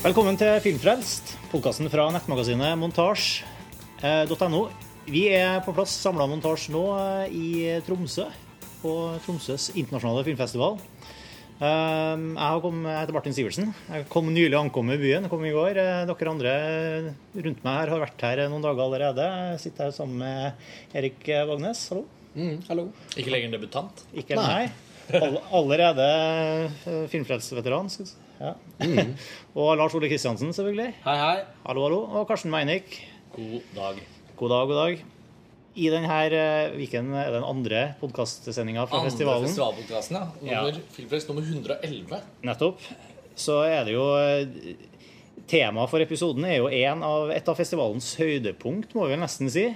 Velkommen til Filmfrelst, podkasten fra nettmagasinet montasj.no. Vi er på plass samla montasj nå eh, i Tromsø, på Tromsøs internasjonale filmfestival. Eh, Jeg, har kommet, jeg heter Martin Sivertsen. Jeg kom nylig ankommet i byen. Jeg kom i går. Eh, Dere andre rundt meg her har vært her noen dager allerede. Jeg sitter her sammen med Erik Vagnes. Hallo. Mm, hallo. Ikke lenger debutant. Ikke meg. All, allerede filmfrelstveteran. skal vi si. Ja. og Lars Ole Kristiansen, selvfølgelig. Hei, hei. Hallo, hallo. Og Karsten Meinik. God dag. God dag, god dag. I denne uken er den andre podkastsendinga fra Andre festivalen. festivalpodkasten, ja. Ja. Filmfest nummer 111. Nettopp. Så er det jo eh, Temaet for episoden er jo en av, et av festivalens høydepunkt, må vi nesten si.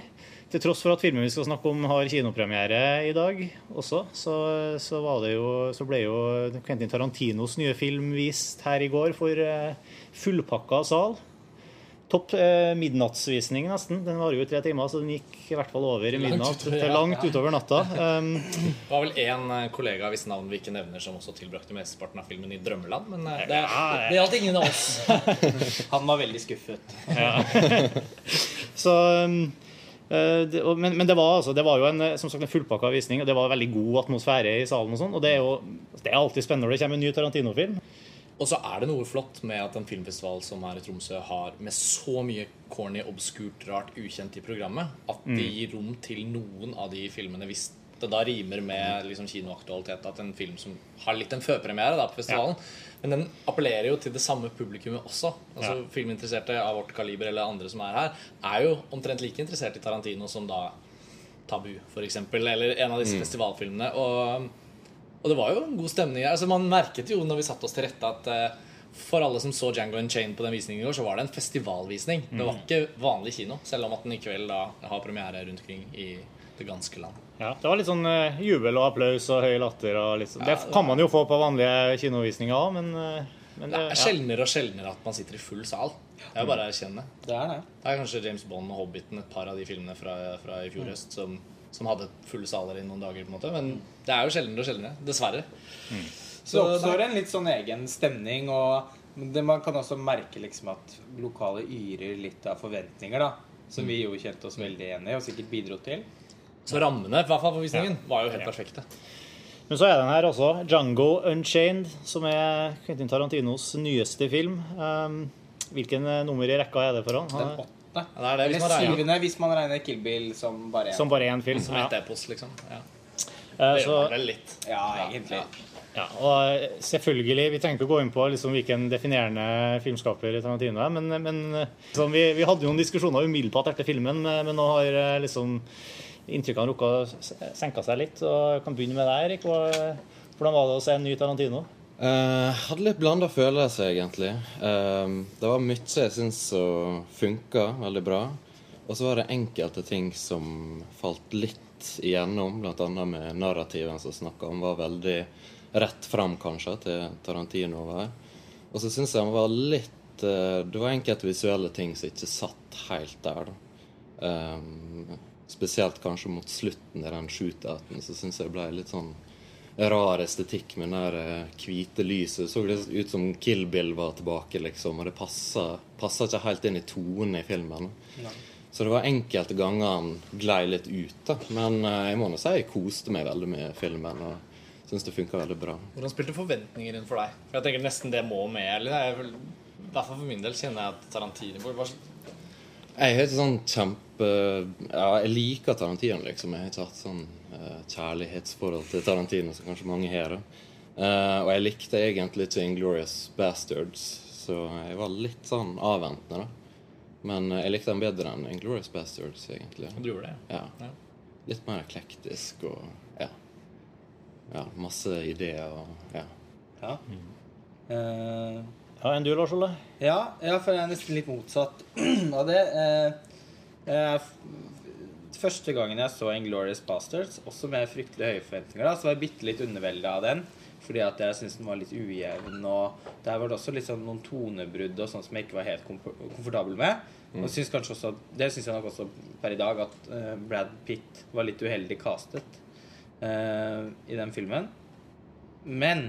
Til tross for at filmen vi skal snakke om, har kinopremiere i dag også, så, så, var det jo, så ble jo Quentin Tarantinos nye film vist her i går for eh, fullpakka sal. Topp eh, midnattsvisning, nesten. Den varer jo i tre timer, så den gikk i hvert fall over i Langt utover, til ja. langt utover natta. Um, Det var vel én kollega hvis navn vi ikke nevner, som også tilbrakte mesteparten av filmen i drømmeland. Men det, det, Ja, ja. det gjaldt ingen av oss. Han var veldig skuffet. Så, um, eh, det, men, men det var, altså, det var jo en, eh, som sagt, en fullpakka visning, og det var veldig god atmosfære i salen. Og sånn, og det er jo det er alltid spennende når det kommer en ny Tarantino-film. Og så er det noe flott med at en filmfestival som her i Tromsø har med så mye corny, obskurt, rart, ukjent i programmet, at de gir rom til noen av de filmene hvis det da rimer med liksom kinoaktualitet. At en film som har litt en førpremiere da, på festivalen, men den appellerer jo til det samme publikummet også. Altså Ja. Filminteresserte av vårt kaliber eller andre som er her, er jo omtrent like interessert i Tarantino som da Tabu, eksempel, eller en av disse festivalfilmene. Og og det var jo en god stemning. Altså Man merket jo når vi satte oss til rette at eh, for alle som så Django Chain på den visningen i går, så var det en festivalvisning. Det var ikke vanlig kino, selv om at den i kveld da har premiere rundt omkring i det ganske land. Ja, det var litt sånn uh, jubel og applaus og høy latter. Og litt sånn. Det kan man jo få på vanlige kinovisninger òg, men, uh, men Det er er sjeldnere og sjeldnere at man sitter i full sal. Det er bare å erkjenne. Det er det. Det er kanskje James Bond og Hobbiten, et par av de filmene fra, fra i fjor høst, som, som hadde fulle saler i noen dager. på en måte Men det er jo sjeldnere og sjeldnere. Dessverre. Så det oppstår en litt sånn egen stemning, og det, man kan også merke liksom at lokalet yrer litt av forventninger, da. Som vi jo kjente oss veldig enig i, og sikkert bidro til. Så rammene i hvert fall for visningen var jo helt perfekte. Men så er den her også Django Unchained, som er Quentin Tarantinos nyeste film. Um, hvilken eh, nummer i rekka er det for han? Den er- Ja, det er det hvis Eller man syvende, hvis man regner Kill Bill som bare én. Som bare én film. Som Ja. et epos, liksom. Ja. Eh, Det gjør man vel litt. Ja, egentlig. ja, og eh, selvfølgelig, Vi trenger ikke å gå inn på liksom hvilken definerende filmskaper Tarantino er, men, men liksom, vi, vi hadde jo noen diskusjoner umiddelbart etter filmen, men nå har liksom inntrykkene s- senka seg litt. og Jeg kan begynne med deg, Erik. Hvordan var det å se en ny Tarantino? Uh, hadde litt blanda følelser, egentlig. Uh, det var mye jeg syns som funka veldig bra. Og så var det enkelte ting som falt litt igjennom, bl.a. med narrativen som snakka om, var veldig rett fram, kanskje, til Tarantino var. Og så syns jeg han var litt uh, Det var enkelte visuelle ting som ikke satt helt der, da. Eh, spesielt kanskje mot slutten i den shootouten, så syns jeg det ble litt sånn rar estetikk med den der eh, hvite lyset. Det så ut som Kill Bill var tilbake, liksom. Og det passa ikke helt inn i tonen i filmen. Så det var enkelte ganger han glei litt ut, da. Men eh, jeg må nå si jeg koste meg veldig med filmen. Og syns det funka veldig bra. Hvordan spilte forventninger inn for deg? For jeg tenker nesten det må med. Eller det er I for min del kjenner jeg at Tarantino var Jeg er sånn kjempe Ja, jeg liker Tarantino, liksom. Jeg har ikke hatt sånn uh, kjærlighetsforhold til Tarantino som kanskje mange har. Eh, og jeg likte egentlig ikke Inglorious Bastards, så jeg var litt sånn avventende, da. Men uh, jeg likte den bedre enn Inglorious Bastards, egentlig. Du gjorde det? Ja. Ja. Litt mer eklektisk og ja. Ja, masse ideer og ja. Ja. Eh, Ja, Enn du, Lars Ole? Ja, ja, for jeg er nesten litt motsatt av det. Eh, eh, første gangen jeg så Inglorious Bastards, også med fryktelig høye forventninger, da, så var jeg bitte litt undervelda av den. Fordi at jeg syntes den var litt ujevn. Og der var det også sånn noen tonebrudd og sånt som jeg ikke var helt komfortabel med. Og synes kanskje også, Det syns jeg nok også per i dag at eh, Brad Pitt var litt uheldig castet eh, i den filmen. Men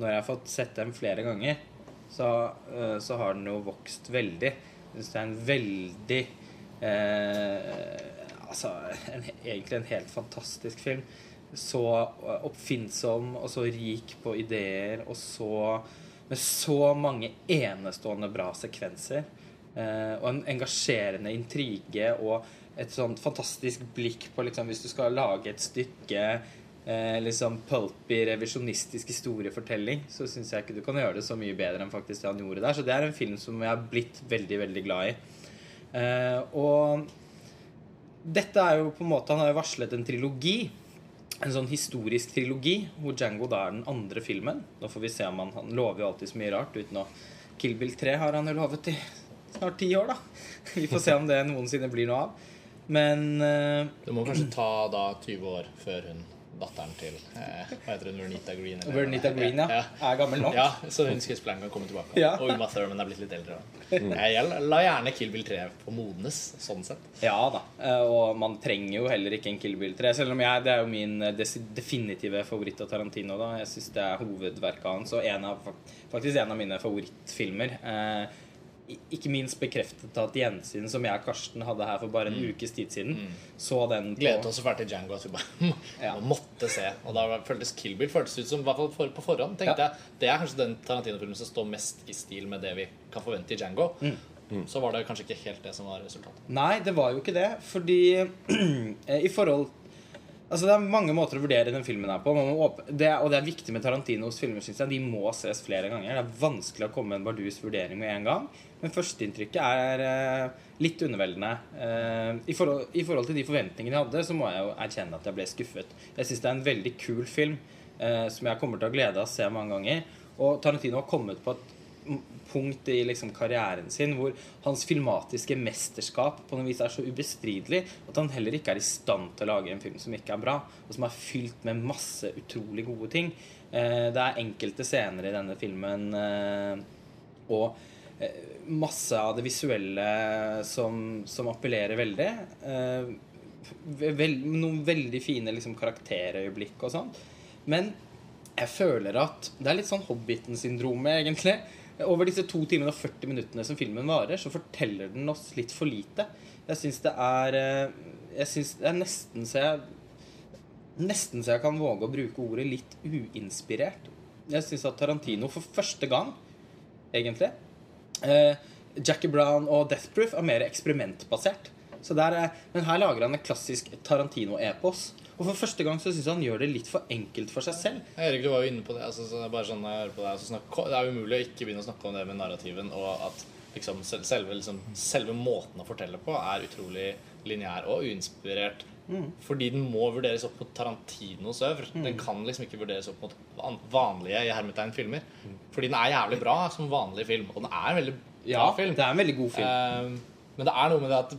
når jeg har fått sett dem flere ganger, så, eh, så har den jo vokst veldig. Jeg det er en veldig eh, Altså en, egentlig en helt fantastisk film. Så eh, oppfinnsom og så rik på ideer og så Med så mange enestående bra sekvenser. Eh, og en engasjerende intrige og et sånt fantastisk blikk på liksom, Hvis du skal lage et stykke eh, liksom pulpy, revisjonistisk historiefortelling, så syns jeg ikke du kan gjøre det så mye bedre enn faktisk det han gjorde der. Så det er en film som jeg har blitt veldig, veldig glad i. Eh, og dette er jo på en måte Han har jo varslet en trilogi. En sånn historisk trilogi hvor Django da er den andre filmen. Nå får vi se om han, han lover jo alltid så mye rart uten å Kill Bill 3 har han jo lovet i snart ti år, da. Vi får se om det noensinne blir noe av. Men uh, Det må kanskje ta da 20 år før hun datteren til eh, Hva heter hun? Vernita Green? eller- Vernita Green, ja. Er gammel nok. Ja, så hun skuespilleren kan komme tilbake. Ja. Og Uma Thurman er blitt litt eldre. da. Jeg, la gjerne Kill Bill 3 på modnes, sånn sett. Ja da. eh, Og man trenger jo heller ikke en Kill Bill 3. Selv om jeg, det er jo min eh, definitive favoritt av Tarantino. da Jeg syns det er hovedverket hans og en av, faktisk en av mine favorittfilmer. Eh, ikke minst bekreftet at gjensyn som jeg og Karsten hadde her for bare en ukes tid siden, så den på Gledet oss så fælt til Django at vi bare Ja. måtte se. Og da føltes Kill Bill føltes ut som, i hvert fall for, på forhånd, tenkte Ja. jeg Det er kanskje den Tarantino-filmen som står mest i stil med det vi kan forvente i Django. Mm. Så var det kanskje ikke helt det som var resultatet. Nei, det var jo ikke det. Fordi eh, i forhold Altså Det er mange måter å vurdere den filmen her på. Man må åp- det, er- og det er viktig med Tarantinos filmer. Synes jeg. De må ses flere ganger. Det er vanskelig å komme med en bardus vurdering med en gang. Men førsteinntrykket er eh, litt underveldende. Eh, i, forhold, I forhold til de forventningene jeg hadde, så må jeg jo erkjenne at jeg ble skuffet. Jeg syns det er en veldig kul film eh, som jeg kommer til å glede av å se mange ganger. Og Tarantino har kommet på et punkt i liksom karrieren sin hvor hans filmatiske mesterskap på noe vis er så ubestridelig at han heller ikke er i stand til å lage en film som ikke er bra, og som er fylt med masse utrolig gode ting. Det er enkelte scener i denne filmen og masse av det visuelle som, som appellerer veldig. Eh, vel, noen veldig fine liksom, karakterøyeblikk og sånn. Men jeg føler at det er litt sånn Hobbiten-syndromet, egentlig. Over disse to timene og 40 minuttene som filmen varer, så forteller den oss litt for lite. Jeg syns det er eh, Jeg syns det er nesten så jeg Nesten så jeg kan våge å bruke ordet litt uinspirert. Jeg syns at Tarantino for første gang, egentlig eh, Jackie Brown og Death Proof er mer eksperimentbasert. Er, men her lager han en klassisk Tarantino-epos. Og for første gang så syns han gjør det litt for enkelt for seg selv. Erik, du var jo inne på det. Altså, så det, er bare sånn, jeg hører på det, altså, snakk, det er umulig å ikke begynne å snakke om det med narrativen, og at liksom, selve, liksom, selve måten å fortelle på er utrolig lineær og uinspirert. Fordi den må vurderes opp mot Tarantinos øvr. Den kan liksom ikke vurderes opp mot vanlige i hermetegn filmer. Fordi den er jævlig bra som vanlig film, og den er en veldig bra Ja, film. det er en veldig god film. Eh, men det er noe med det at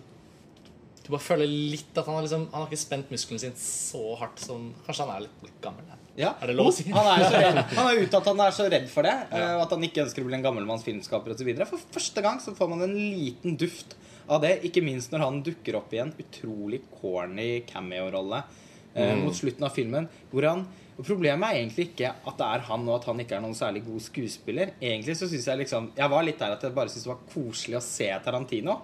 du bare føler litt at han har, liksom, han har ikke spent musklene sine så hardt som Kanskje han er litt, litt gammel? Ja. Ja. Er det lov å si? Han er, jo han uttalt at han er så redd for det. Ja. Og at han ikke ønsker å bli en gammelmanns filmskaper osv. For første gang så får man en liten duft av det. Ikke minst når han dukker opp i en utrolig corny cameo-rolle eh, mot slutten av filmen. Hvor han og Problemet er egentlig ikke at det er han og at han ikke er noen særlig god skuespiller. Egentlig så synes Jeg liksom Jeg var litt der at jeg bare syntes det var koselig å se Tarantino.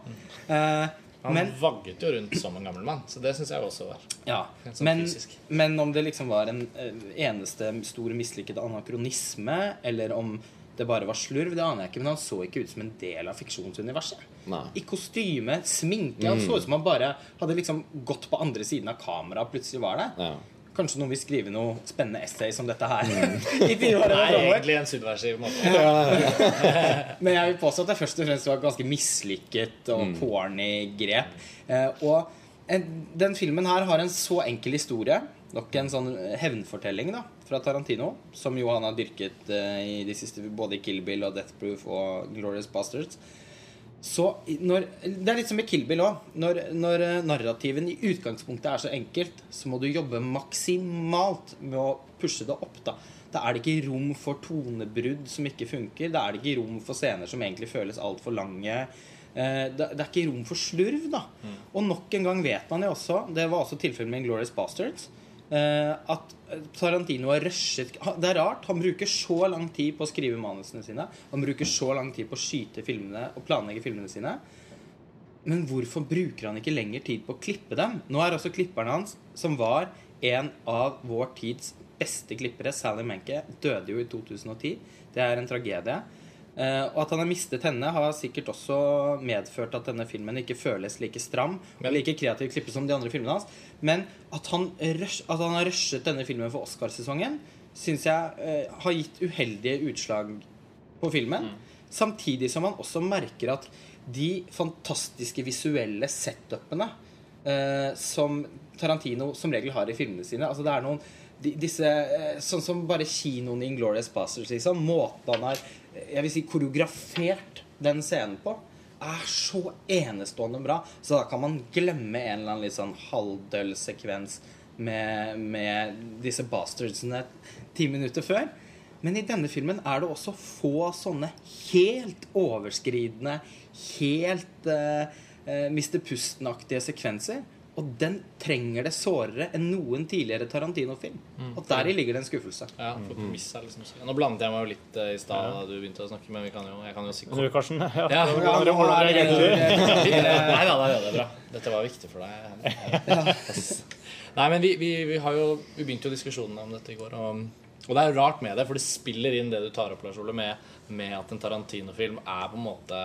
Eh, Han men vagget jo rundt som en gammel mann, så det syns jeg også var Ja, sånn men, men om det liksom var en eh, eneste stor mislykket anakronisme, eller om det bare var slurv, det aner jeg ikke. Men han så ikke ut som en del av fiksjonsuniverset. Nei. I kostyme, sminke. Han så ut som han bare hadde liksom gått på andre siden av kameraet og plutselig var der. Ja. Kanskje noen vil skrive noe spennende essay som dette her. i tiårene Nei, egentlig en subversiv måte. Men jeg vil påstå at det først og fremst var et ganske mislykket og corny grep. Eh, og en, den filmen her har en så enkel historie. Nok en sånn hevnfortelling da, fra Tarantino, som jo han har dyrket eh, i de siste, både i Kill Bill og Death Proof og Glorious Bastards. Så når, Det er litt som med Kill Bill òg. Når, når eh, narrativen i utgangspunktet er så enkelt, så må du jobbe maksimalt med å pushe det opp. Da Da er det ikke rom for tonebrudd som ikke funker. Da er det ikke rom for scener som egentlig føles altfor lange. Eh, Det, det er ikke rom for slurv, da. Og nok en gang vet man jo også Det var også tilfellet med Glorious Bastards. Eh, at Tarantino har rushet Det er rart. Han bruker så lang tid på å skrive manusene sine. Han bruker så lang tid på å skyte filmene og planlegge filmene sine. Men hvorfor bruker han ikke lenger tid på å klippe dem? Nå er også klipperen hans, som var en av vår tids beste klippere, Sally Menke, døde jo i 2010. Det er en tragedie. Eh, og at han har mistet henne, har sikkert også medført at denne filmen ikke føles like stram og like kreativt klippet som de andre filmene hans. Men at han, rush, at han har rushet denne filmen for Oscarsesongen, syns jeg eh, har gitt uheldige utslag på filmen. Samtidig som man også merker at de fantastiske visuelle setupene eh, som Tarantino som regel har i filmene sine Altså det er noen de, disse, eh, Sånn som bare kinoen i Inglorious Bastards, liksom. Måten han har jeg vil si, koreografert den scenen på, er så enestående bra. Så da kan man glemme en eller annen litt sånn halvdøll sekvens med, med disse bastardsene ti minutter før. Men i denne filmen er det også få sånne helt overskridende, helt uh, Mr. Pusten-aktige sekvenser. Og den trenger det sårere enn noen tidligere Tarantino-film. Og deri ligger det en skuffelse. Ja, for premisset er liksom Nå blandet jeg meg jo litt eh, i stad da du begynte å snakke, men vi kan jo, jeg kan jo si du, Karsten? Ja, Ja? Nei da, det er bra. Dette var viktig for deg. Nei, men vi, vi, vi har jo Vi begynte jo diskusjonene om dette i går. Og, og det er jo rart med det, for det spiller inn det du tar opp, Lars Ole, med, med at en Tarantino-film er på en måte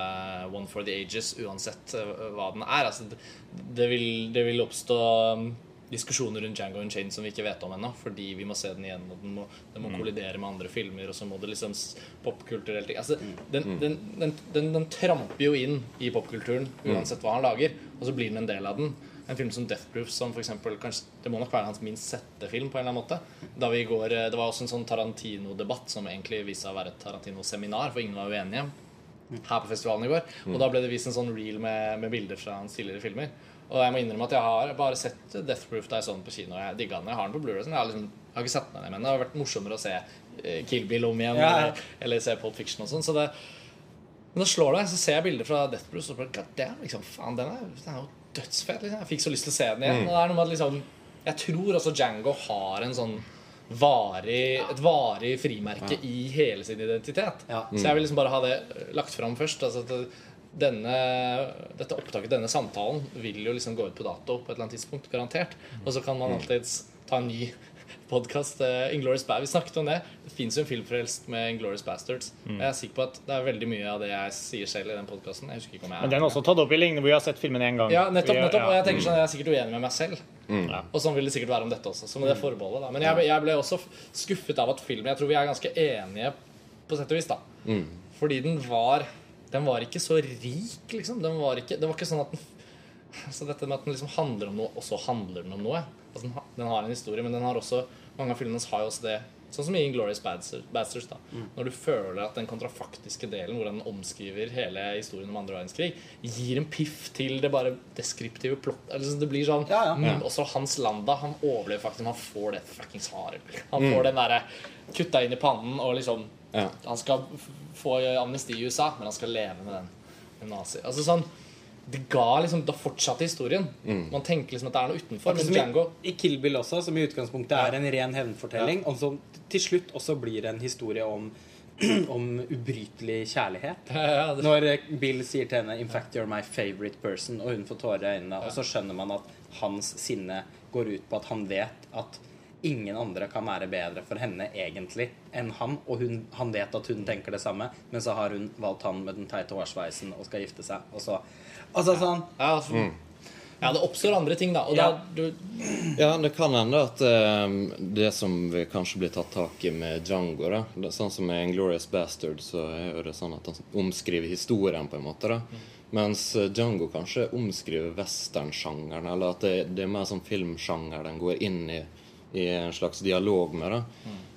one for the ages, uansett eh, hva den er. Altså, det, vil, det vil oppstå um, diskusjoner rundt Django Unchained som vi ikke vet om ennå, fordi vi må se den igjen, og den må, den må kollidere med andre filmer, og så må det liksom ting altså, den, den, den, den, den tramper jo inn i popkulturen uansett hva han lager, og så blir den en del av den. En film som Death Proof, som for eksempel, kanskje, det må nok være hans minst sette film. på en eller annen måte Da vi går, eh, Det var også en sånn Tarantino-debatt som egentlig viste seg å være et Tarantino-seminar, for ingen var uenige her på festivalen i går. Og da ble det vist en sånn reel med, med bilder fra hans tidligere filmer. Og jeg må innrømme at jeg har bare sett Death Proof da jeg så den på kino. Jeg digga den. Jeg har den på Blu-ray. sånn. Jeg, har liksom, jeg har ikke satt meg ned med den. Det har vært morsommere å se eh, Kill Bill om igjen, Ja, eller, eller se Pulp Fiction og sånn. Så det, men da slår det, så ser jeg bilder fra Death Proof, og så bare God damn, liksom, faen, den er, den er jo dødsfet. Liksom. Jeg fikk så lyst til å se den igjen. Og det er noe med at liksom Jeg tror også Django har en sånn varig, et varig frimerke i hele sin identitet. Ja. Så jeg vil liksom bare ha det lagt fram først. Altså at denne, dette opptaket, denne samtalen, vil jo liksom gå ut på dato på et eller annet tidspunkt. Garantert. Og så kan man alltids ta en ny podkast. Uh, Inglorious Bad. Vi snakket om det. Det fins jo en filmfrelst med Inglorious Bastards. Jeg er sikker på at det er veldig mye av det jeg sier selv i den podkasten. Jeg jeg Men den er også tatt opp i lignende hvor vi har sett filmen én gang. ja, nettopp, nettopp. Og jeg tenker sånn, jeg er sikkert uenig med meg selv. Mm. Og sånn vil det sikkert være om dette også. Så med det forbeholdet da Men jeg, jeg ble også skuffet av at filmen Jeg tror vi er ganske enige på sett og vis, da. Fordi den var Den var ikke så rik, liksom. Den var ikke, det var ikke sånn at den Så dette med at den liksom handler om noe, og så handler den om noe. Altså, den, har, den har en historie, men den har også mange av filmene har jo også det. Sånn som i Glorious Bastards. da mm. Når du føler at den kontrafaktiske delen, hvor den omskriver hele historien om andre verdenskrig, gir en piff til det bare deskriptive plott. Altså, det blir sånn Ja, ja. mm, Også Hans Landa, han overlever faktisk. Han får det fuckings harde. Han får den derre kutta inn i pannen og liksom Ja. Han skal få amnesti i USA, men han skal leve med den. Med nazi. Altså sånn Det ga liksom Da fortsatte historien. Man tenker liksom at det er noe utenfor. Men Django i, Kill Bill også, som i utgangspunktet er en ren hevnfortelling, og som til slutt også blir en historie om, om ubrytelig kjærlighet. ja, det, Når eh, Bill sier til henne 'In fact, you're my favorite person', og hun får tårer i øynene, og så skjønner man at hans sinne går ut på at han vet at ingen andre kan være bedre for henne egentlig enn han, og hun, han vet at hun tenker det samme, men så har hun valgt han med den teite hårsveisen og skal gifte seg, og så Altså sånn ja, altså, ja, det oppstår andre ting, da. Og Ja. da, du, Ja, det kan hende at eh, det som vil kanskje bli tatt tak i med Django da, det Sånn som med Inglorious Bastard, så er det sånn at han omskriver historien på en måte. da Mens eh, Django kanskje omskriver westernsjangeren, eller at det, det er mer sånn filmsjanger den går inn i, i en slags dialog med. da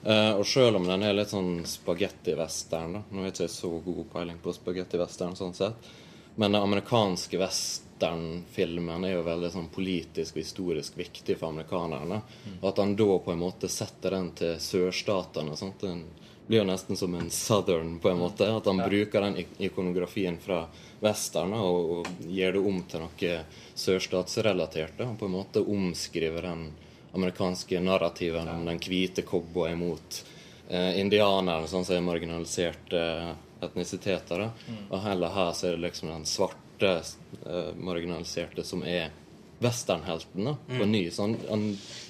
Uh, Og selv om den er litt sånn spagetti-western Nå har jeg ikke så god peiling på spagetti-western sånn sett, men den amerikanske westernfilmen er jo veldig sånn politisk og historisk viktig for amerikanerne. Og at han da på en måte setter den til sørstatene. Sant? Den blir jo nesten som en southern, på en måte. At han bruker den ikonografien fra western og, og gir det om til noe sørstatsrelatert. Og på en måte omskriver den amerikanske narrativen om den hvite cowboyen mot eh, indianerne, sånn som er marginaliserte etnisiteter. Da. Og heller her så er det liksom den svarte eh, marginaliserte som er westernhelten på på ny. Så han, han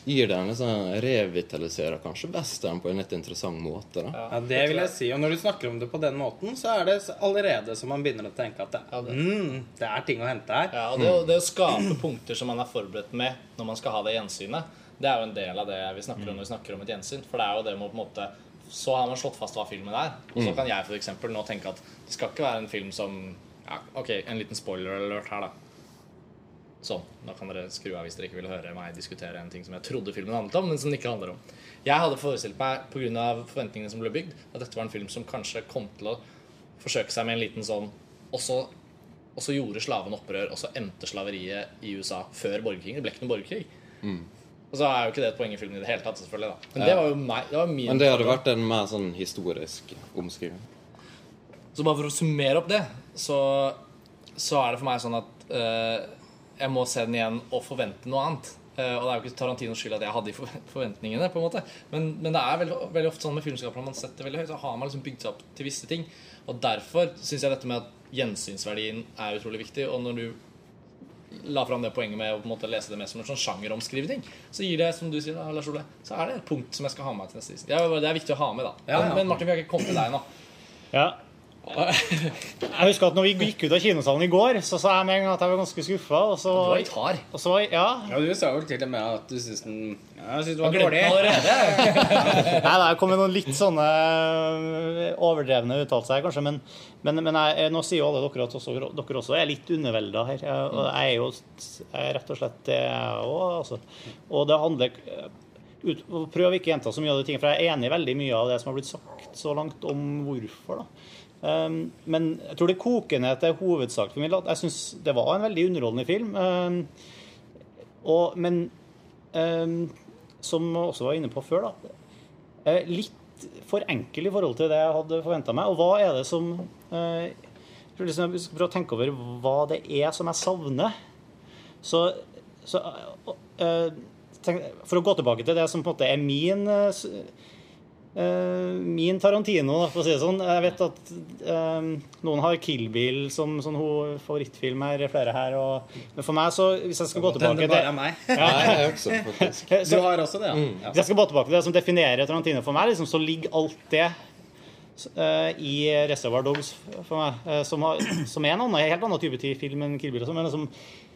gir den en sånn revitaliserer kanskje western på en litt interessant måte. da. Ja, det vil jeg si. Og når du snakker om det på den måten, så er det allerede så man begynner å tenke at det, Ja, det- mm, det er ting å hente her. Ja, og det, å- det å skape punkter som man er forberedt med når man skal ha det gjensynet, det er jo en del av det vi snakker om når vi snakker om et gjensyn. For det er jo det med på en måte Så har man slått fast hva filmen er. Og så kan jeg eksempel nå tenke at det skal ikke være en film som ja, Ok, en liten spoiler alert her, da. Sånn. Da kan dere skru av hvis dere ikke vil høre meg diskutere en ting som jeg trodde filmen handlet om, men som den ikke handler om. Jeg hadde forestilt meg, pga. forventningene som ble bygd, at dette var en film som kanskje kom til å forsøke seg med en liten sånn Og så, og så gjorde slavene opprør, og så endte slaveriet i USA før borgerkrigen. Det ble ikke noen borgerkrig. Og så er jo ikke det et poeng i filmen i det hele tatt, selvfølgelig. da Men det var jo meg, det var min Men det hadde vært en mer sånn historisk omskriving. Så bare for å summere opp det, så, så er det for meg sånn at uh, jeg må se den igjen og forvente noe annet. Uh, og det er jo ikke Tarantinos skyld at jeg hadde de forventningene, på en måte. Men, men det er veldig, veldig ofte sånn med filmskapere når man setter veldig høyt, så har man liksom bygd seg opp til visse ting. Og derfor syns jeg dette med at gjensynsverdien er utrolig viktig. Og når du la fram det poenget med å på en måte lese det mer som en sånn sjangeromskrivning, så gir det, som du sier, da, Lars Ole, så er det et punkt som jeg skal ha med til neste visning. Det er, det er viktig å ha med, da. Ja, ja. Men Martin, vi har ikke kommet til deg ennå. Ja. Jeg husker at når vi gikk ut av kinosalen i går, så sa jeg med en gang at jeg var ganske skuffa. Og så, Du var litt hard. og så ja, Ja, du sa vel til og med at du syntes den Ja, jeg syns den var dårlig. Nei, det kom med noen litt sånne øh, overdrevne uttalelser her, kanskje. Men, men, men jeg, nå sier jo alle dere at også, dere også er litt undervelda her. Jeg, og jeg er jo jeg er rett og slett det, jeg òg. Altså. Og det handler ut, Prøv ikke å gjenta så mye av de tingene, for jeg er enig i veldig mye av det som har blitt sagt så langt om hvorfor. da. Um, men jeg tror det koker ned til hovedsak for min del jeg syns det var en veldig underholdende film. Um, og, men um, som jeg også var inne på før, da. eh, Litt for enkel i forhold til det jeg hadde forventa meg. Og hva er det som eh, liksom jeg skal prøve å tenke over hva det er som jeg savner. Så, så eh, tenk, For å gå tilbake til det som på en måte er min eh, Min Tarantino, da, for å si det sånn. Jeg vet at eh, noen har Kill Bill som sånn ho- favorittfilm her, flere her. Og, men for meg, så hvis jeg skal gå tilbake. Nei, også, faktisk. Du har også det, ja. ja. hvis jeg skal gå tilbake til det som definerer Tarantino for meg, liksom, så ligger alt det uh, i Reservoir Dogs for meg, uh, som, har, som er en annen, helt annen type til film enn Kill Bill. og sånn, Men liksom,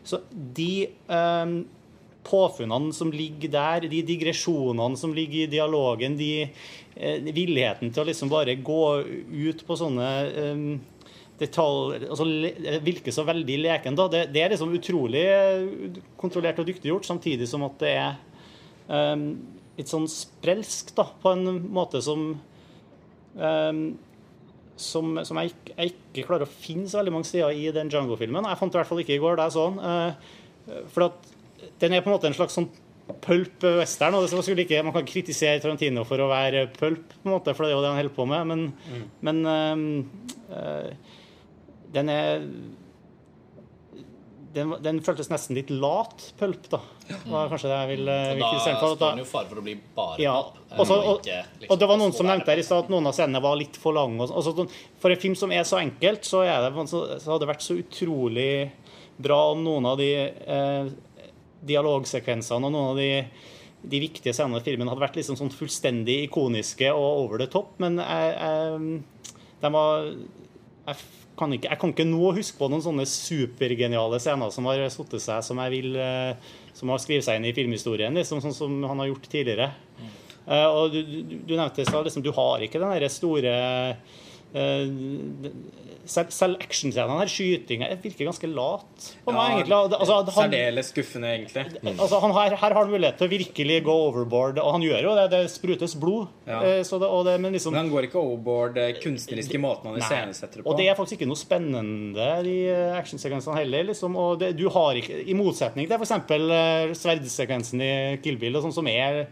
så de eh, påfunnene som ligger der, de digresjonene som ligger i dialogen, de eh, villigheten til å liksom bare gå ut på sånne eh, detaljer altså, virker så veldig leken. da, Det, det er liksom utrolig eh, kontrollert og dyktiggjort, samtidig som at det er eh, litt sånn sprelsk, da, på en måte som eh, som, som jeg, jeg ikke klarer å finne så veldig mange steder i den Django-filmen. Jeg fant det i hvert fall ikke i går da jeg så den. eh, For at den er på en måte en slags sånn pulp western. og det var ikke, Man kan kritisere Tarantino for å være pulp, på en måte, for det er jo det han holder på med. Men, men øh, øh, den er den, den føltes nesten litt lat pulp, da. var kanskje det jeg vil, eh, vil da kritisere for. står Da, den jo fare for å bli bare ja. eh, Også, og ikke, liksom, og det var noen som nevnte her i stad at noen av scenene var litt for lange. Altså, for en film som er så enkelt, så, er det, så, så hadde det vært så utrolig bra om noen av de eh, dialogsekvensene og noen av de, de viktige scenene i filmen hadde vært liksom sånn fullstendig ikoniske og over the top. Men jeg, jeg, de var jeg kan, ikke, jeg kan ikke nå huske på noen sånne supergeniale scener som har satt seg som jeg vil eh, Som har skrevet seg inn i filmhistorien, liksom, sånn som han har gjort tidligere. Eh, og du, du, du nevnte i stad liksom, du har ikke den store selv, selv actionscenene her, skytinga, virker ganske lat på meg, egentlig. Altså, han, Særdeles skuffende, egentlig. altså, han her, her har han mulighet til å virkelig gå overboard, og han gjør jo det. Det sprutes blod. Ja. Eh, så det, det, men liksom, Men han går ikke overboard eh, kunstneriske måten han iscenesetter det på. Og det er faktisk ikke noe spennende, de eh, actionsekvensene heller. Liksom. Og det, du har ikke, I motsetning til f.eks. Sverdsekvensen i Kill Bill, og sånn, som er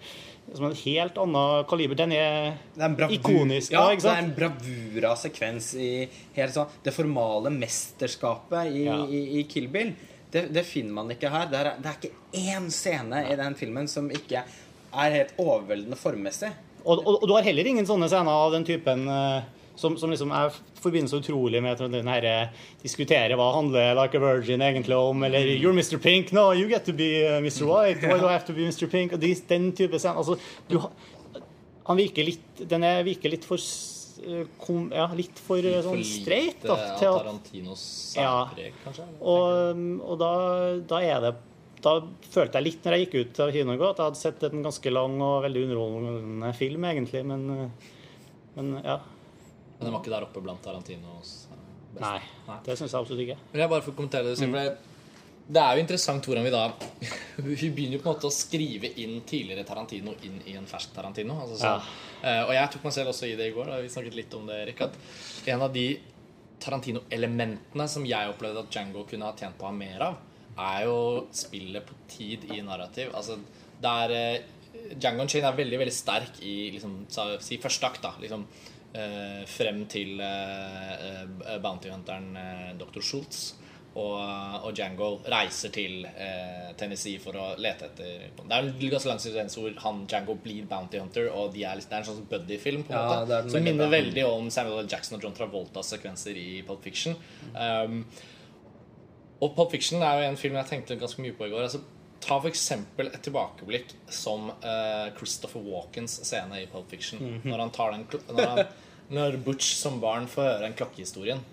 som en helt annen kaliber. Den er er bravur, ikonisk. Ja, da, det er en bravura sekvens i helt sånn Det formale mesterskapet i, Ja. i, i Kill Bill. Det, det finner man ikke her. Det er, det er ikke én scene i den filmen som ikke er helt overveldende formmessig. Og, og, og du har heller ingen sånne scener av den typen eh, som, som liksom jeg forbinder så utrolig med den her eh, diskutere hva handler Like a Virgin egentlig om, eller You're Mr. Pink, no, you get to be uh, Mr. White, why do I have to be Mr. Pink? Og de, den type scener. Altså, du, han virker litt Den er, virker litt for eh, kom, Ja, litt for eh, sånn streit. da, til at Tarantinos Ja. kanskje? Og, og da, da er det Da følte jeg litt når jeg gikk ut av kinoen at jeg hadde sett en ganske lang og veldig underholdende film, egentlig. Men, men ja. Men den var ikke der oppe blant Tarantinos eh, beste. Nei. Nei. Det syns jeg absolutt ikke. Men jeg bare får kommentere det. For det- Det er jo interessant hvordan vi da Vi begynner jo på en måte å skrive inn tidligere Tarantino inn i en fersk Tarantino. Altså så, ja. og jeg tok meg selv også i det i går. Da vi snakket litt om det, Erik. At en av de Tarantino-elementene som jeg opplevde at Django kunne ha tjent på å ha mer av, er jo spillet på tid i narrativ. Altså, der eh, Django Chain er veldig veldig sterk i liksom, si første akt. da liksom, eh, Frem til eh, eh, bounty hunteren eh, Dr. Schultz. Og, og Django reiser til eh, Tennessee for å lete etter Det er en ganske lang sekvens hvor han Django blir bounty hunter, og de er, det er en sånn buddy-film. på en Ja, måte Som minner veldig om Samuel L. Jackson og John Travoltas sekvenser i Pulp Fiction. Um, og Pulp Fiction er jo en film jeg tenkte ganske mye på i går. Altså, ta for eksempel et tilbakeblikk som uh, Christopher Walkens scene i Pulp Fiction. Når han tar den når, han, når Butch som barn får høre den klokkehistorien.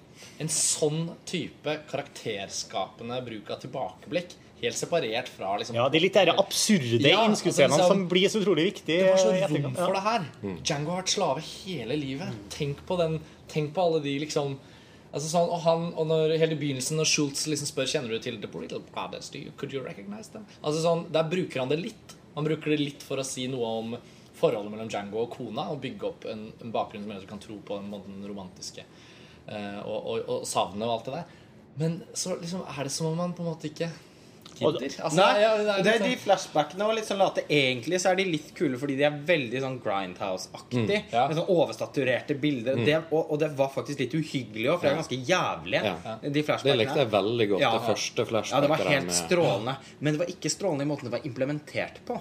En sånn type karakterskapende bruk av tilbakeblikk, helt separert fra liksom Ja, De litt der absurde Ja, altså, innskuddsscenene altså, som blir så utrolig viktige. det var så rom for det her. Django har vært slave hele livet. Tenk på den Tenk på alle de liksom Altså sånn, og han, og når hele begynnelsen Når Schultz liksom spør Kjenner du til The Little Brothers do you, Could you recognize them? Altså sånn, Der bruker han det litt. Han bruker det litt for å si noe om forholdet mellom Django og kona, og bygge opp en, en bakgrunn som gjør at du kan tro på den, romantiske uh, og, og, og savnet og alt det der. Men så liksom er det som om man på en måte ikke gidder. Altså, Nei, ja, det er det er de sånn- flashbackene var litt sånn late. Egentlig så er de litt kule fordi de er veldig sånn Grindhouse-aktig. ja. Med sånn overstaturerte bilder. Det, og, og det var faktisk litt uhyggelig òg, for det er ganske jævlige. Ja. De Det likte jeg veldig godt. Ja. Det første Ja, det var helt med- strålende. Men det var ikke strålende i måten det var implementert på.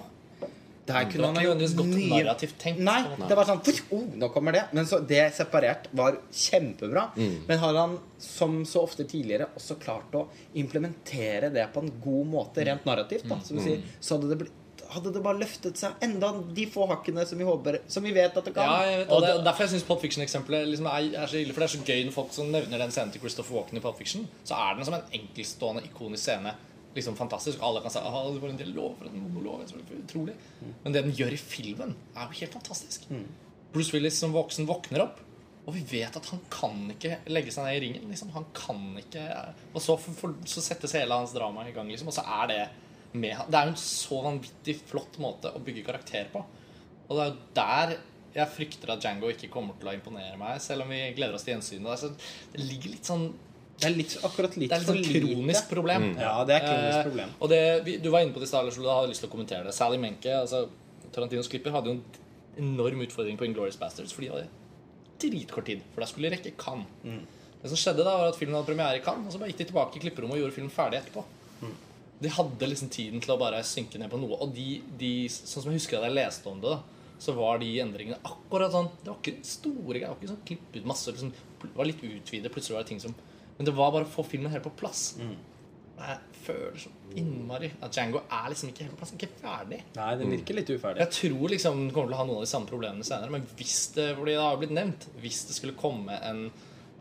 Det her kunne han ha gjort mye narrativt tenkt. Nei, det var sånn oh, Nå kommer det. Men så det separert var kjempebra. Men har han, som så ofte tidligere, også klart å implementere det på en god måte rent narrativt, da, som du sier, så hadde det blitt hadde det bare løftet seg enda de få hakkene som vi håper Som vi vet at det kan. Ja, vet, Og det- Derfor jeg syns Pop Fiction-eksempelet liksom er, er så ille. For det er så gøy når folk som nevner den scenen til Christopher Walken i Pop Fiction. Så er den som en enkeltstående, ikonisk scene. Liksom fantastisk. Alle kan si at det var en dialog for en monolog. Utrolig. Men det den gjør i filmen, er jo helt fantastisk. Bruce Willis som voksen våkner opp. Og vi vet at han kan ikke legge seg ned i ringen. Liksom. Han kan ikke Og så, for, for, så settes hele hans drama i gang, liksom. Og så er det med han. Det er jo en så vanvittig flott måte å bygge karakter på. Og det er jo der jeg frykter at Django ikke kommer til å imponere meg, selv om vi gleder oss til gjensynet. Altså, det ligger litt sånn Det er litt, akkurat litt Det er litt for sånn lite. kronisk problem. Ja, det er kronisk Eh, problem. og det, du var inne på det i stad, Lars Ole, hadde lyst til å kommentere det. Sally Menke, altså Tarantinos klipper, hadde jo en enorm utfordring på Inglourious Bastards, for de hadde dritkort tid. For da skulle de rekke Cannes. Mm. Det som skjedde da, var at filmen hadde premiere i Cannes, og så bare gikk de tilbake i klipperommet og gjorde filmen ferdig etterpå. Mm. De hadde liksom tiden til å bare synke ned på noe. Og de, de sånn som jeg husker at jeg leste om det, da, så var de endringene akkurat sånn Det var ikke store greier. Det var ikke sånn klipp ut masse liksom, Det var litt utvidet. Plutselig var det ting som Men det var bare å få filmen helt på plass. Mm. Jeg føler så innmari at Django er liksom ikke helt på plass. Ikke ferdig. Nei, den virker litt uferdig. Jeg tror liksom den kommer til å ha noen av de samme problemene senere. Men hvis det fordi det har blitt nevnt Hvis det skulle komme en,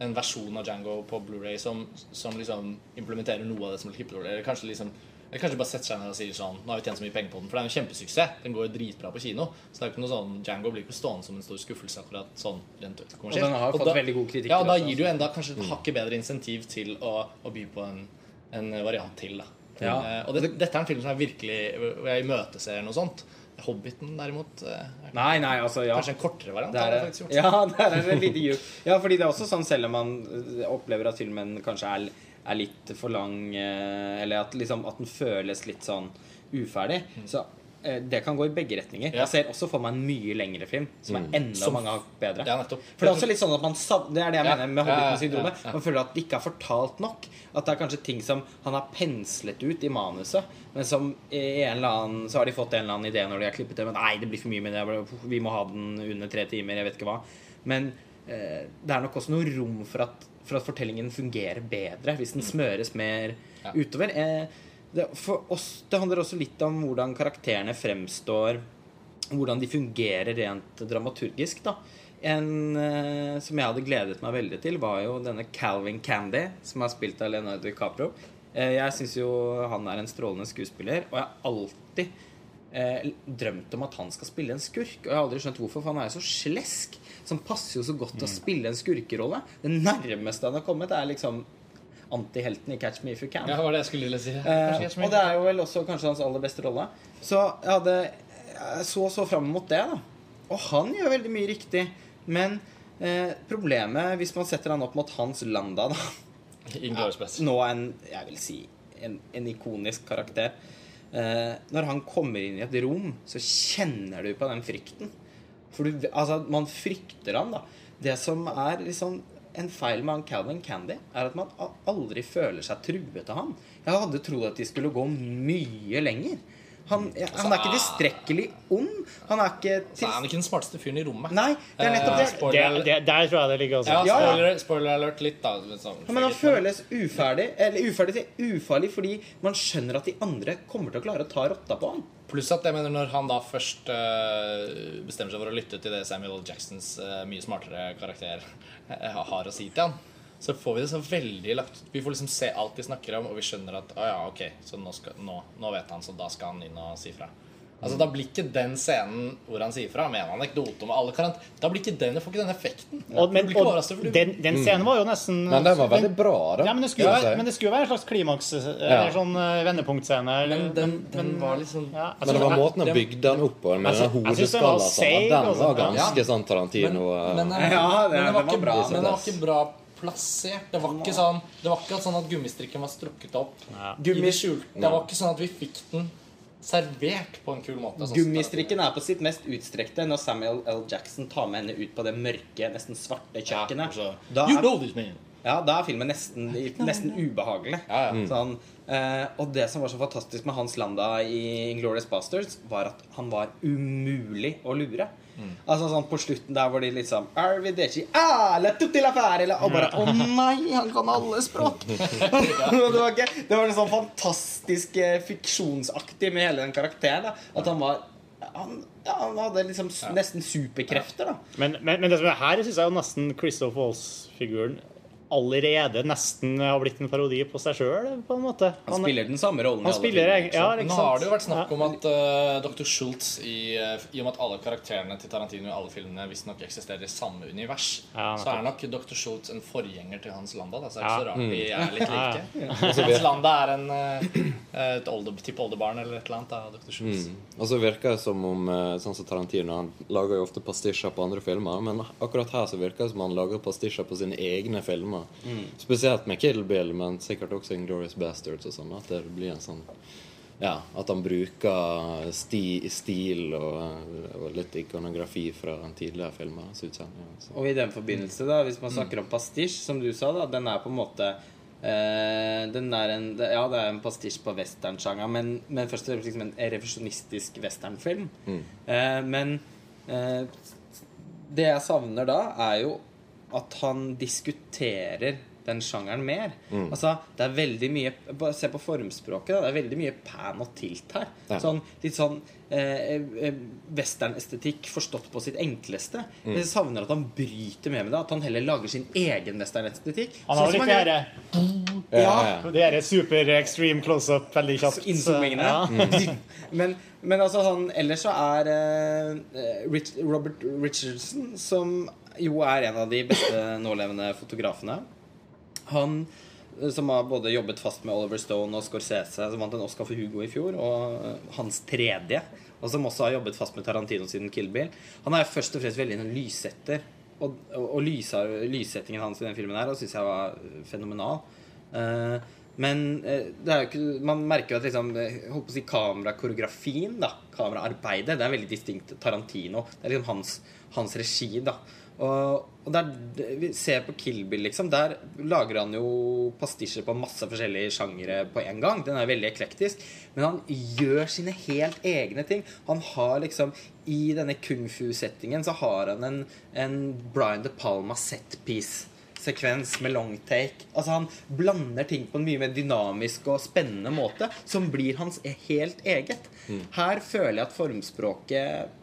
en versjon av Django på Blu-ray som, som liksom implementerer noe av det som ble klippet eller kanskje liksom eller kanskje bare setter seg ned og sier sånn Nå har vi tjent så mye penger på den, for det er en kjempesuksess. Den går jo dritbra på kino. Så det er jo ikke noe sånn Django blir ikke stående som en stor skuffelse akkurat sånn rent kommersielt. Og den har jo fått veldig god kritikk Ja, og da gir du enda kanskje et hakket bedre insentiv til å, å by på en, en variant til, da. Ja. Uh, og det, dette er en film som jeg virkelig Hvor jeg imøteser noe sånt. Hobbiten, derimot, eh, er Nei, nei, altså, ja. kanskje en kortere variant. Der er, faktisk gjort. ja, der er det lite djup. Ja, fordi det er også sånn selv om man eh, opplever at filmen kanskje er, er litt for lang, eh, eller at, liksom, at den føles litt sånn uferdig, Mm. så eh, det kan gå i begge retninger. Ja. Jeg ser også for meg en mye lengre film som er enda Som- mange ganger bedre. Ja. For det er også litt sånn at man Det er det jeg Ja. mener med ja, ja. Man føler at det ikke er fortalt nok. At det er kanskje ting som han har penslet ut i manuset, men som i en eller annen Så har de fått en eller annen idé når de har klippet det, men nei, det blir for mye med det. Vi må ha den under tre timer. Jeg vet ikke hva. Men eh, det er nok også noe rom for at, for at fortellingen fungerer bedre hvis den smøres mer Mm. Ja. utover. Eh, det, for oss, det handler også litt om hvordan karakterene fremstår hvordan de fungerer rent dramaturgisk. da. En eh, som jeg hadde gledet meg veldig til, var jo denne Calvin Candy, som er spilt av Leonardo DiCaprio. Eh, jeg syns jo han er en strålende skuespiller, og jeg har alltid eh, drømt om at han skal spille en skurk. Og jeg har aldri skjønt hvorfor, for han er jo så slesk. Han passer jo så godt til å spille en skurkerolle. Det nærmeste han har kommet, er liksom antihelten i Catch Me If You Can. Ja, det var det jeg skulle si. Eh, og det er jo vel også kanskje hans aller beste rolle. Så jeg hadde jeg så så fram mot det, da. Og han gjør veldig mye riktig. Men eh, problemet, hvis man setter han opp mot Hans Landa, da ja, Nå en, jeg vil si, en, en ikonisk karakter. Eh, når han kommer inn i et rom, så kjenner du på den frykten. For du, altså, man frykter han, da. Det som er liksom en feil med han Calvin Candy, er at man aldri føler seg truet av han. Jeg hadde trodd at de skulle gå mye lenger. Han, ja, han er ikke tilstrekkelig ond. Han er ikke til... er han ikke den smarteste fyren i rommet. Nei, det er nettopp Eh, det. Det, det, der tror jeg det ligger, også. ja, Ja, ja. spoiler, spoiler alert litt, da. Liksom. Ja, men han føles uferdig, eller uferdig til ufarlig fordi man skjønner at de andre kommer til å klare å ta rotta på han. Pluss at jeg mener når han da først eh, bestemmer seg for å lytte til det Samuel. Jacksons eh, mye smartere karakter har å si til han, så får vi det så veldig lagt Vi får liksom se alt de snakker om, og vi skjønner at å ja, ok, så nå, skal, nå, nå vet han, så da skal han inn og si fra. Altså Da blir ikke den scenen hvor han sier fra, med en anekdote om alle karant... Da blir ikke den, får ikke den effekten. Og, men, og du den, den scenen var jo nesten Men den var veldig bra, da. Ja, men det skulle, være, men det skulle være en slags klimaks, eh, Ja. eller sånn eh, vendepunktscene. Men den, den var liksom ja, Men det var måten han bygde den opp på, med Altså, den jeg den var hodeskalla sånn, den altså. var ganske Ja. sånn Tarantino. Men, men, Ja, det- men, det var var ikke, bra. men det var ikke bra plassert. Det var ikke sånn Det var ikke sånn at gummistrikken var strukket opp. Ja. I det. Det var ikke sånn at vi fikk den servert på en kul måte. sånn Gummistrikken er på sitt mest utstrekte når Samuel L. Jackson tar med henne ut på det mørke, nesten svarte kjøkkenet. Ja, da, You know this man. Ja, da er filmen nesten, nesten ubehagelig. Ja, ja. Sånn, eh, og det som var så fantastisk med Hans Landa i Inglorious Bastards, var at han var umulig å lure. Altså sånn På slutten der hvor de liksom Arrivederci, ah, la tutti la fare, Og bare Å nei, han kan alle språk! det, var ikke, det var sånn fantastisk eh, fiksjonsaktig med hele den karakteren. Da. At han var han, ja, han hadde liksom nesten superkrefter, da. Men, men, men det som er her syns jeg jo nesten Christoph Waltz-figuren allerede nesten har blitt en parodi på seg sjøl, på en måte. Han spiller den samme rollen i han alle spiller, filmer, ikke ja, sant? Nå har det jo vært snakk om at uh, Dr. Schultz i, eh, I og med at alle karakterene til Tarantino i alle filmene visstnok eksisterer i samme univers, Ja, så er nok Dr. Schultz en forgjenger til Hans Landa. Da, så er det Ja. ikke så rart de er litt Ja, like. Hans Landa er en uh, et olde, tippoldebarn eller et eller annet av Dr. Schultz. Mm. Og så virker det som om sånn som Tarantino Han lager jo ofte pastisjer på andre filmer, men akkurat her så virker det som han lager pastisjer på sine egne filmer. Spesielt med Kill Bill, men sikkert også Inglorious Bastards og sånn. At det blir en sånn Ja, at han bruker sti, stil og, og litt ikonografi fra tidligere filmer. Og i den forbindelse, da, hvis man snakker om pastisj, som du sa, da, den er på en måte eh, den er en, Ja, det er en pastisj på westernsjangeren, men, men først og fremst liksom en revisjonistisk westernfilm. Eh, men eh, det jeg savner da, er jo at han diskuterer den sjangeren mer. Altså, det er veldig mye bare Se på formspråket. Da, det er veldig mye pan og tilt her. Ja. Sånn, litt sånn eh, eh, westernestetikk forstått på sitt enkleste. Jeg savner at han bryter med med det. At han heller lager sin egen westernestetikk. Han har Sånn litt det herre Ja, ja. Det herre super extreme close-up veldig kjapt. Innzoomingene. Ja. men, men altså sånn Ellers så er eh, Rich, Robert Richardson, som jo er en av de beste nålevende fotografene Han eh, som har både jobbet fast med Oliver Stone og Scorsese, som vant en Oscar for Hugo i fjor, og eh, hans tredje, og som også har jobbet fast med Tarantino siden Kill Bill. Han er først og fremst veldig en lyssetter, og, og, og lysa, lyssettingen hans i den filmen her syns jeg var fenomenal. Uh, Men eh, det er jo ikke, man merker jo at liksom, eh, holdt på å si kamerakoreografien, kameraarbeidet, det er veldig distinkt Tarantino. Det er liksom hans, hans regi, da. Og, og der, vi ser på Kill Bill, liksom. Der lager han jo pastisjer på masse forskjellige sjangere på en gang. Den er veldig eklektisk. Men han gjør sine helt egne ting. Han har liksom I denne kung fu-settingen så har han en, en Brian De Palma setpiece sekvens med long take. Altså Han blander ting på en mye mer dynamisk og spennende måte, som blir hans helt eget. Her føler jeg at formspråket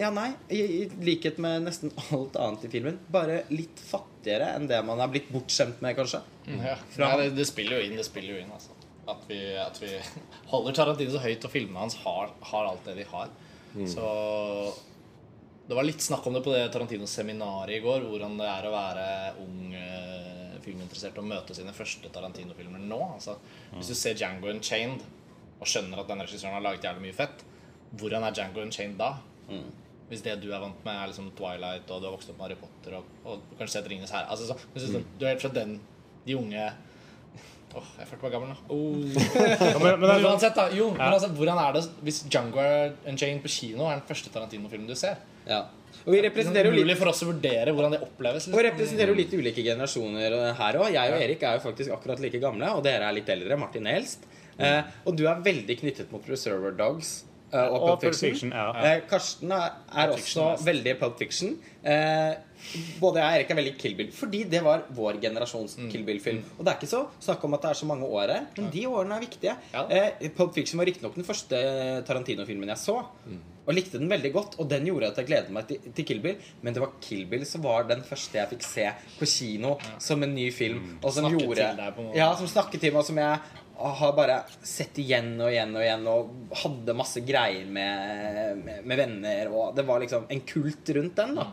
ja, nei, i, i likhet med nesten alt annet i filmen, bare litt fattigere enn det man er blitt bortskjemt med, kanskje. Ja. Fra- Nei, det, det spiller jo inn. det spiller jo inn altså. at, vi, at vi holder Tarantino så høyt, og filmene hans har, har alt det de har. Så Det var litt snakk om det på det Tarantino-seminaret i går, hvordan det er å være ung eh, filminteressert og møte sine første Tarantino-filmer nå. Altså, Hvis du ser Django Unchained og skjønner at den regissøren har laget jævlig mye fett, hvordan er Django Unchained da? Hvis det du er vant med, er liksom Twilight, og du har vokst opp med Harry Potter og, og kanskje sett Ringenes herre altså, så, hvis du, du er helt fra den De unge Åh, jeg følte meg gammel nå. Oh. Ja, men, uansett, da. Jo, men altså, hvordan er det hvis Django Unchained på kino er den første Tarantino-filmen du ser? Ja. Og vi er representerer jo litt Mulig for oss å vurdere hvordan det oppleves. Og representerer jo litt ulike generasjoner her òg. Jeg og Erik er jo faktisk akkurat like gamle, og dere er litt eldre. Martin Elst. Mm. Eh, og du er veldig knyttet mot Preserver Dogs eh, og Og Pulp Fiction. Fiction, ja. uh, Karsten er, er også mest. veldig Pulp Fiction. Uh, både jeg og Erik er veldig Kill Bill, fordi det var vår generasjons Mm. Kill Bill-film. Og det er ikke så snakk om at det er så mange år her, men de årene er viktige. Ja. Pulp Fiction var riktignok den første Tarantino-filmen jeg så. Og likte den veldig godt, og den gjorde at jeg gledet meg til, til Kill Bill. Men det var Kill Bill som var den første jeg fikk se på kino som en ny film. Og som Snakket gjorde til deg på en måte. Ja, som snakket til meg, og som jeg har bare sett igjen og igjen og igjen, og hadde masse greier med, med, med venner, og det var liksom en kult rundt den, da.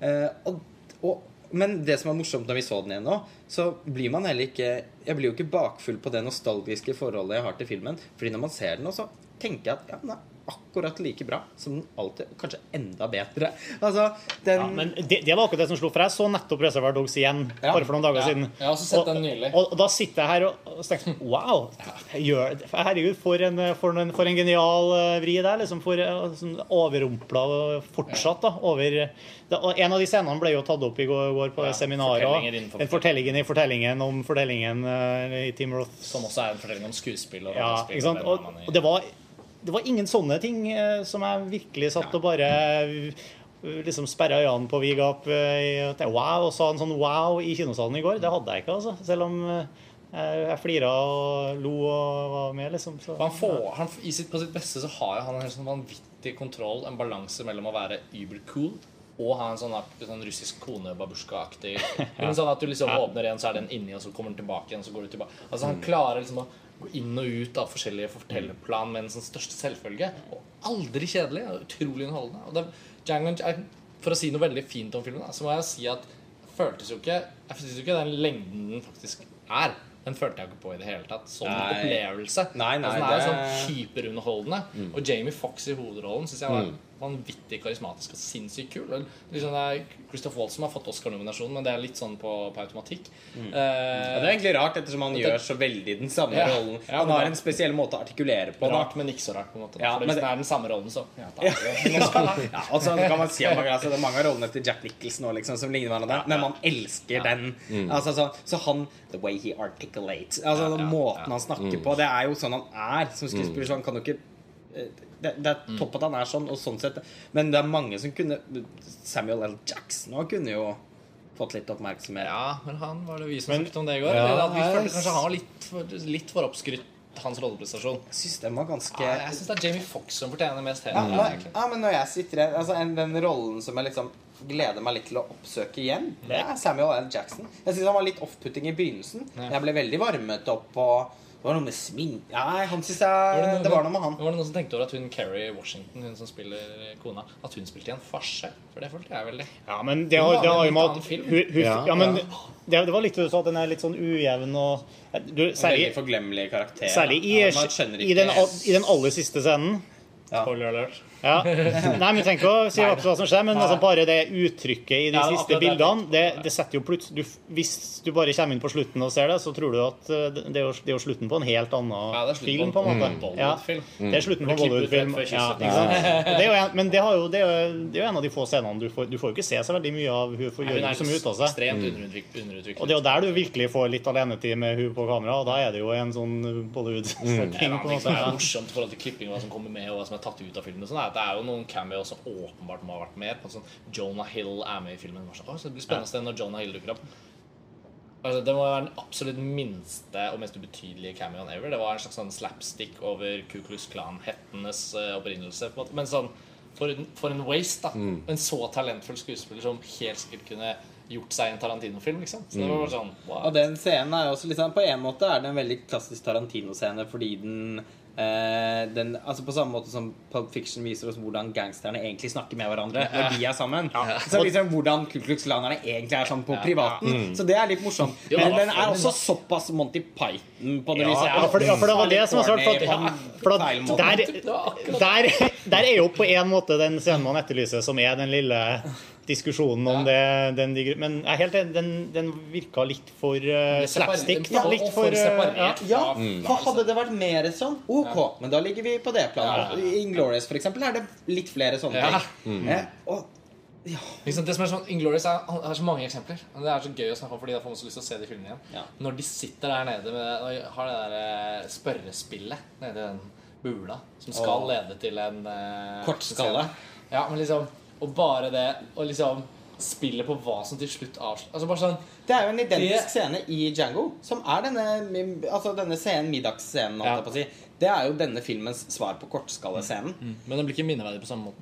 Eh, og, og, men det som er morsomt når vi så den igjen nå, så blir man heller ikke Jeg blir jo ikke bakfull på det nostalgiske forholdet jeg har til filmen. Fordi når man ser den, så tenker jeg at ja, nei, akkurat like bra som den alltid Kanskje enda bedre. Altså, den Ja, men det, det var akkurat det som slo for jeg så nettopp Reservoir Dogs igjen Ja. bare for noen dager Ja. siden. Jeg har også sett og, den nylig. Og, og da sitter jeg her og, og tenker Wow! Gjør, herregud, for en, for, en, for en genial eh, vri der. liksom For sånn overrumpla fortsatt. da over det, og En av de scenene ble jo tatt opp i går, går på Ja, seminaret. Den fortellingen i fortellingen om fortellingen uh, i Team Roth. Som også er en fortelling om skuespill. Og Ja, ikke sant? Og, og det, var, det var ingen sånne ting eh, som jeg virkelig satt og bare eh, liksom sperra øynene på vid gap eh, at jeg, wow, og sa en sånn wow i kinosalen i går. Det hadde jeg ikke, altså. Selv om eh, jeg, flira og lo og var med, liksom. Så, Han får, han, i sitt, på sitt beste så har han en sånn vanvittig kontroll, en balanse mellom å være uber-cool og ha en sånn, sånn russisk kone babusjka-aktig ja. Sånn at du liksom åpner en, så er den inni, og så kommer den tilbake igjen, så går du tilbake. Altså Han klarer liksom å gå inn og ut av forskjellige fortellerplan med en sånn største selvfølge. Og aldri kjedelig. og Utrolig underholdende. Og det, Django, for å si noe veldig fint om filmen, da, så må jeg si at føltes jo ikke Jeg synes jo ikke den lengden den faktisk er. Den følte jeg ikke på i det hele tatt. Sånn Nei. opplevelse. Nei, nei, altså, den er det- sånn hyperunderholdende. Og Jamie Foxx i hovedrollen syns jeg var vanvittig karismatisk og sinnssykt kul. Og Liksom det er Christoph Waltz som har fått Oscar-nominasjonen, men det er litt sånn på, på automatikk. Mm. Eh, det er egentlig rart, ettersom han gjør så veldig den samme Ja. rollen. Ja, Han har en spesiell måte å artikulere på. Da. rart, men ikke så rart, på en måte. Ja, For hvis det- det er den samme rollen, så ja, da. ja, og så kan man si at mange, altså, Det er mange av rollene til Jack Nicholson nå, liksom, som ligner hverandre, men man elsker den. Altså, så, så han The way he articulates altså, Ja, ja, Måten ja. han snakker på. Det er jo sånn han er som skuespiller. Så han kan jo ikke eh, det, det er topp at han er sånn, og sånn sett Men det er mange som kunne Samuel L. Jackson òg kunne jo fått litt oppmerksomhet. Ja, men han var det vi som Men- snakket om det i går. Ja, eller vi følte kanskje han var litt for, litt for oppskrytt, hans rolleprestasjon. Jeg syns den var ganske Ja, jeg syns det er Jamie Fox som fortjener mest Ja, heder. men, ja, men når jeg sitter her altså, Den rollen som jeg liksom gleder meg litt til å oppsøke igjen, det er Samuel L. Jackson. Jeg syns han var litt off-putting i begynnelsen. Ja. Jeg ble veldig varmet opp på Det var noe med smink Nei, han syns jeg Var det, var noe med han. Var det noen som tenkte over at hun Kerry Washington, hun som spiller kona, at hun spilte i en farse? For det følte jeg veldig. Ja, men det har, var det jo med at film. hun, hun, Ja, ja, men ja. det, det var litt du sa, at den er litt sånn ujevn og du, Veldig forglemmelig karakter. særlig i, ja, i, den, i den aller siste scenen. Ja. Ja. Nei, men Tenk å si hva som skjer, men altså bare det uttrykket i de Ja, siste det bildene det, det setter jo plutselig du, Hvis du bare kommer inn på slutten og ser det, så tror du at eh, det det er jo, det er jo slutten på en helt annen Ja, det film, på en måte. Mm. Ja, det er slutten på en Bollywood-film. det men det, har jo, det, er jo, det er jo en av de få scenene du får Du får jo ikke se så veldig mye av hun får gjøre så mye ut av seg. Og det er jo der du virkelig får litt alenetid med hun på kamera, og da er det jo en sånn Bollywood-setting. Mm. som er morsomt i forhold til klipping, hva som kommer med, og hva som er tatt ut av filmen, og sånn, det er jo noen cameos som åpenbart må ha vært med. På sånn Jonah Hill er med i filmen. Sånn, «Å, så det blir spennende se når Jonah Hill dukker opp. Altså, det må være den absolutt minste og mest ubetydelige cameoen ever. Det var en slags sånn slapstick over Ku Klux Klan-hettenes eh, opprinnelse. på en måte. Men sånn, for en, for en waste, da. En så talentfull skuespiller som helt sikkert kunne gjort seg en Tarantino-film. liksom. Så det var bare sånn, wow. Og den scenen er jo også liksom, På en måte er det en veldig klassisk Tarantino-scene fordi den eh, den, altså På samme måte som Pulp Fiction viser oss hvordan gangsterne egentlig snakker med hverandre når de er sammen. Så liksom hvordan Ku Klux Klanerne egentlig er sånn på privaten. Så det er litt morsomt. Jo, Men den er også såpass Monty Python på det Ja, viset. ja, for, for det var det som var svart. For, at, for at der, der, der er jo på en måte den scenen man etterlyser, som er den lille diskusjonen om det den, Men jeg er helt enig, den, den virka litt for uh, slapstick. Ja, litt for, for uh, ja. Ja, hadde det vært mer sånn, ok, men da ligger vi på det planet. Ja, ja, Inglorious, for eksempel, er det litt flere sånne Ja. ting. Eh, og Liksom, det som er sånn, Inglorious er, er så mange eksempler. Det er så gøy å snakke om, fordi da får man så lyst til å se de filmene igjen. Ja. Når de sitter der nede med, og har det der eh, spørrespillet nede i den bula som skal oh. lede til en uh, Kortskalle. scene. Ja, men liksom Og bare det Og liksom spille på hva som til slutt avslutter Altså bare sånn Det er jo en identisk Det- scene i Django, som er denne, altså denne scenen, middagsscenen. Ja. på å si. Det er jo denne filmens svar på kortskallescenen. Men den blir ikke minneverdig på samme måte.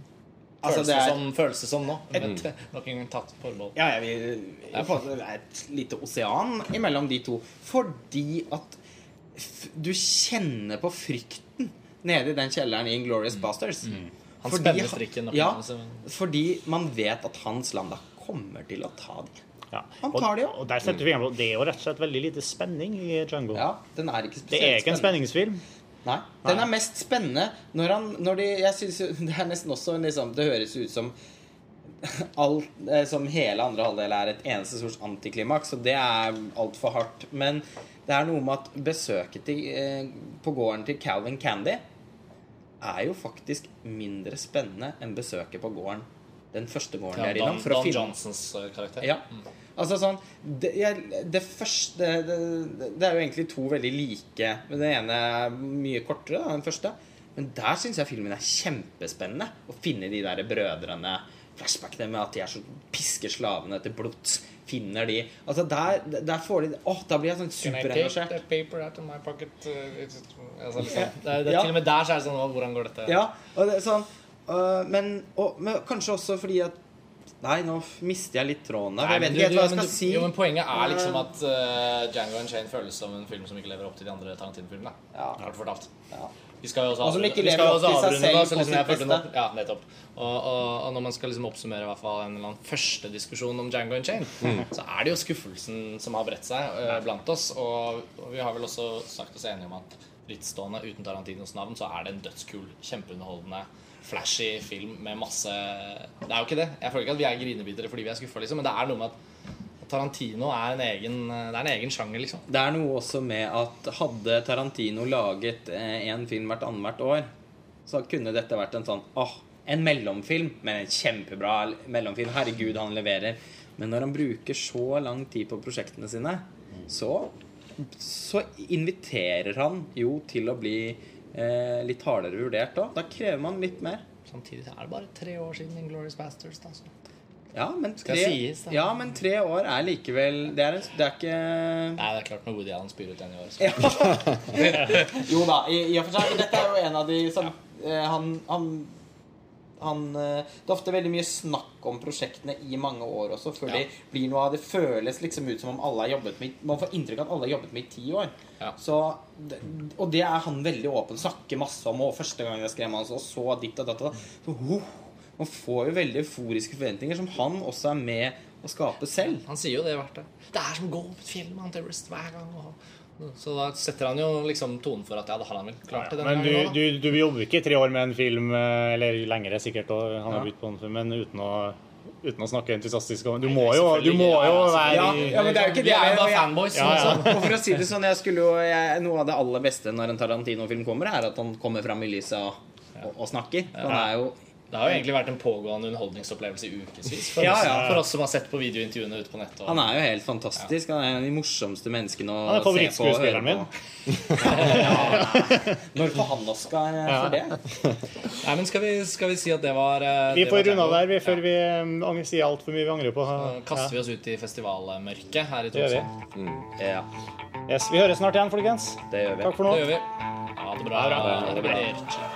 Altså, Føles det det er- som, nå. Men nok en gang tatt forbehold. Ja, jeg vil jeg får- Det er et lite osean imellom de to. Fordi at f du kjenner på frykten nede i den kjelleren i Inglorious Bastards. Han Fordi spenner strikken Ja, fordi man vet at Hans Landa kommer til å ta dem. Ja. Han tar det jo. og der setter vi igjen på Det er jo rett og slett veldig lite spenning i Jungle. Ja, den er ikke spesielt Det er ikke en spenningsfilm. Nei. Den er mest spennende når han når de, Jeg synes jo Det er nesten også liksom Det høres ut som alt, eh, som hele andre halvdel er et eneste stort antiklimaks, og det er altfor hardt. Men det er noe med at besøket til, eh, på gården til Calvin Candy er jo faktisk mindre spennende enn besøket på gården. Den første gården de Ja, der innom. For å Don. Johnsons eh, karakter. Ja. Altså sånn Det, jeg, det første det, det er jo egentlig to veldig like. Men Den ene er mye kortere da, den første. Men der syns jeg filmen er kjempespennende. Å finne de der brødrene. Flashbackene med at de er så pisker slavene til blods. Finner de Altså der, der får de Åh, da blir jeg sånn superengasjert. uh, altså, liksom, det er, det er Ja. Til og med der så er det sånn oh, Hvordan går dette? Ja, og det er sånn uh, men, og, men kanskje også fordi at Nei, nå mister jeg litt tråden der. Nei, Jeg vet ikke helt hva jeg skal du- si. Jo, men Poenget er liksom Eh, at uh, Django Unchained føles som en film som ikke lever opp til de andre Tarantino-filmene. Ja. Du fortalt. Ja. Vi skal jo også avrunde- vi skal også avrunde da, så på liksom jeg følte nå- Ja, nettopp. Og, og, og når man skal liksom oppsummere i hvert fall en eller annen første diskusjon om Django Unchained, Mm. så er det jo skuffelsen som har bredt seg uh, blant oss. Og, og vi har vel også sagt oss enige om at frittstående uten Tarantinos navn, så er det en dødskul, kjempeunderholdende, flashy film med masse Det er jo ikke det. Jeg føler ikke at vi er grinebitere fordi vi er skuffa, liksom, men det er noe med at Tarantino er en egen, det er en egen sjanger, liksom. Det er noe også med at hadde Tarantino laget én en film hvert annethvert år, så kunne dette vært en sånn åh, en mellomfilm, men en kjempebra mellomfilm. Herregud, han leverer. Men når han bruker så lang tid på prosjektene sine, så, så inviterer han jo til å bli eh, litt hardere vurdert òg. Da krever man litt mer. Samtidig er det bare tre år siden Inglourious Bastards. Da, så. Ja, men Skal tre, sies, da. ja, men tre år er likevel Det er, det er ikke Nei, det er klart når Woody Allen spyr ut den i år. Så. Jo da, i, i og for seg. Dette er jo en av de som ja. Han, han, han eh, Det er ofte veldig mye snakk om prosjektene i mange år også, før Ja. det blir noe av det. føles liksom ut som om alle har jobbet med Man får inntrykk av at alle har jobbet med i ti år. Ja. Så, og det er han veldig åpen. Snakker masse om. Og første gang jeg skrev med han, så så ditt og datt. og datt. Så, oh, man får jo veldig euforiske forventninger, som han også er med å skape selv. Han sier jo det hvert verdt Det er som å gå opp et fjell med Mount hver gang. Og, Så da setter han jo liksom tonen for at ja, det har han vel klart Ja, ja. Men du, gangen. du, du jobber ikke i tre år med en film, eh, eller lengre sikkert, og han har begynt på en film, men uten å, uten å snakke entusiastisk om Du må jo, du må jo være Ja, ja, men det er jo ikke det. er jo bare jeg- fanboys. Ja, ja. altså. Og for å si det sånn, jeg skulle jo, jeg, Noe av det aller beste når en Tarantino-film kommer, er at han kommer fram i lyset og, og, og snakker. Han er jo Det har jo egentlig vært en pågående underholdningsopplevelse i ukevis for, Ja, oss- ja. for oss som har sett på videointervjuene ute på nettet. og- Han er jo helt fantastisk. Han er en av de morsomste menneskene å se på Han er favorittskuespilleren min. Ja, Når får han Oscar eh, for det? Nei, men skal vi, skal vi si at det var eh, Vi det får runde av der vi, før vi um, sier altfor mye vi angrer på. Så kaster vi oss ut i festivalmørket her i Tromsø. Tromsø. Ja, Yes, vi høres snart igjen, folkens. det gjør vi. Takk for nå. Det gjør vi. Ha det bra. Ha det bra. Ha det bra.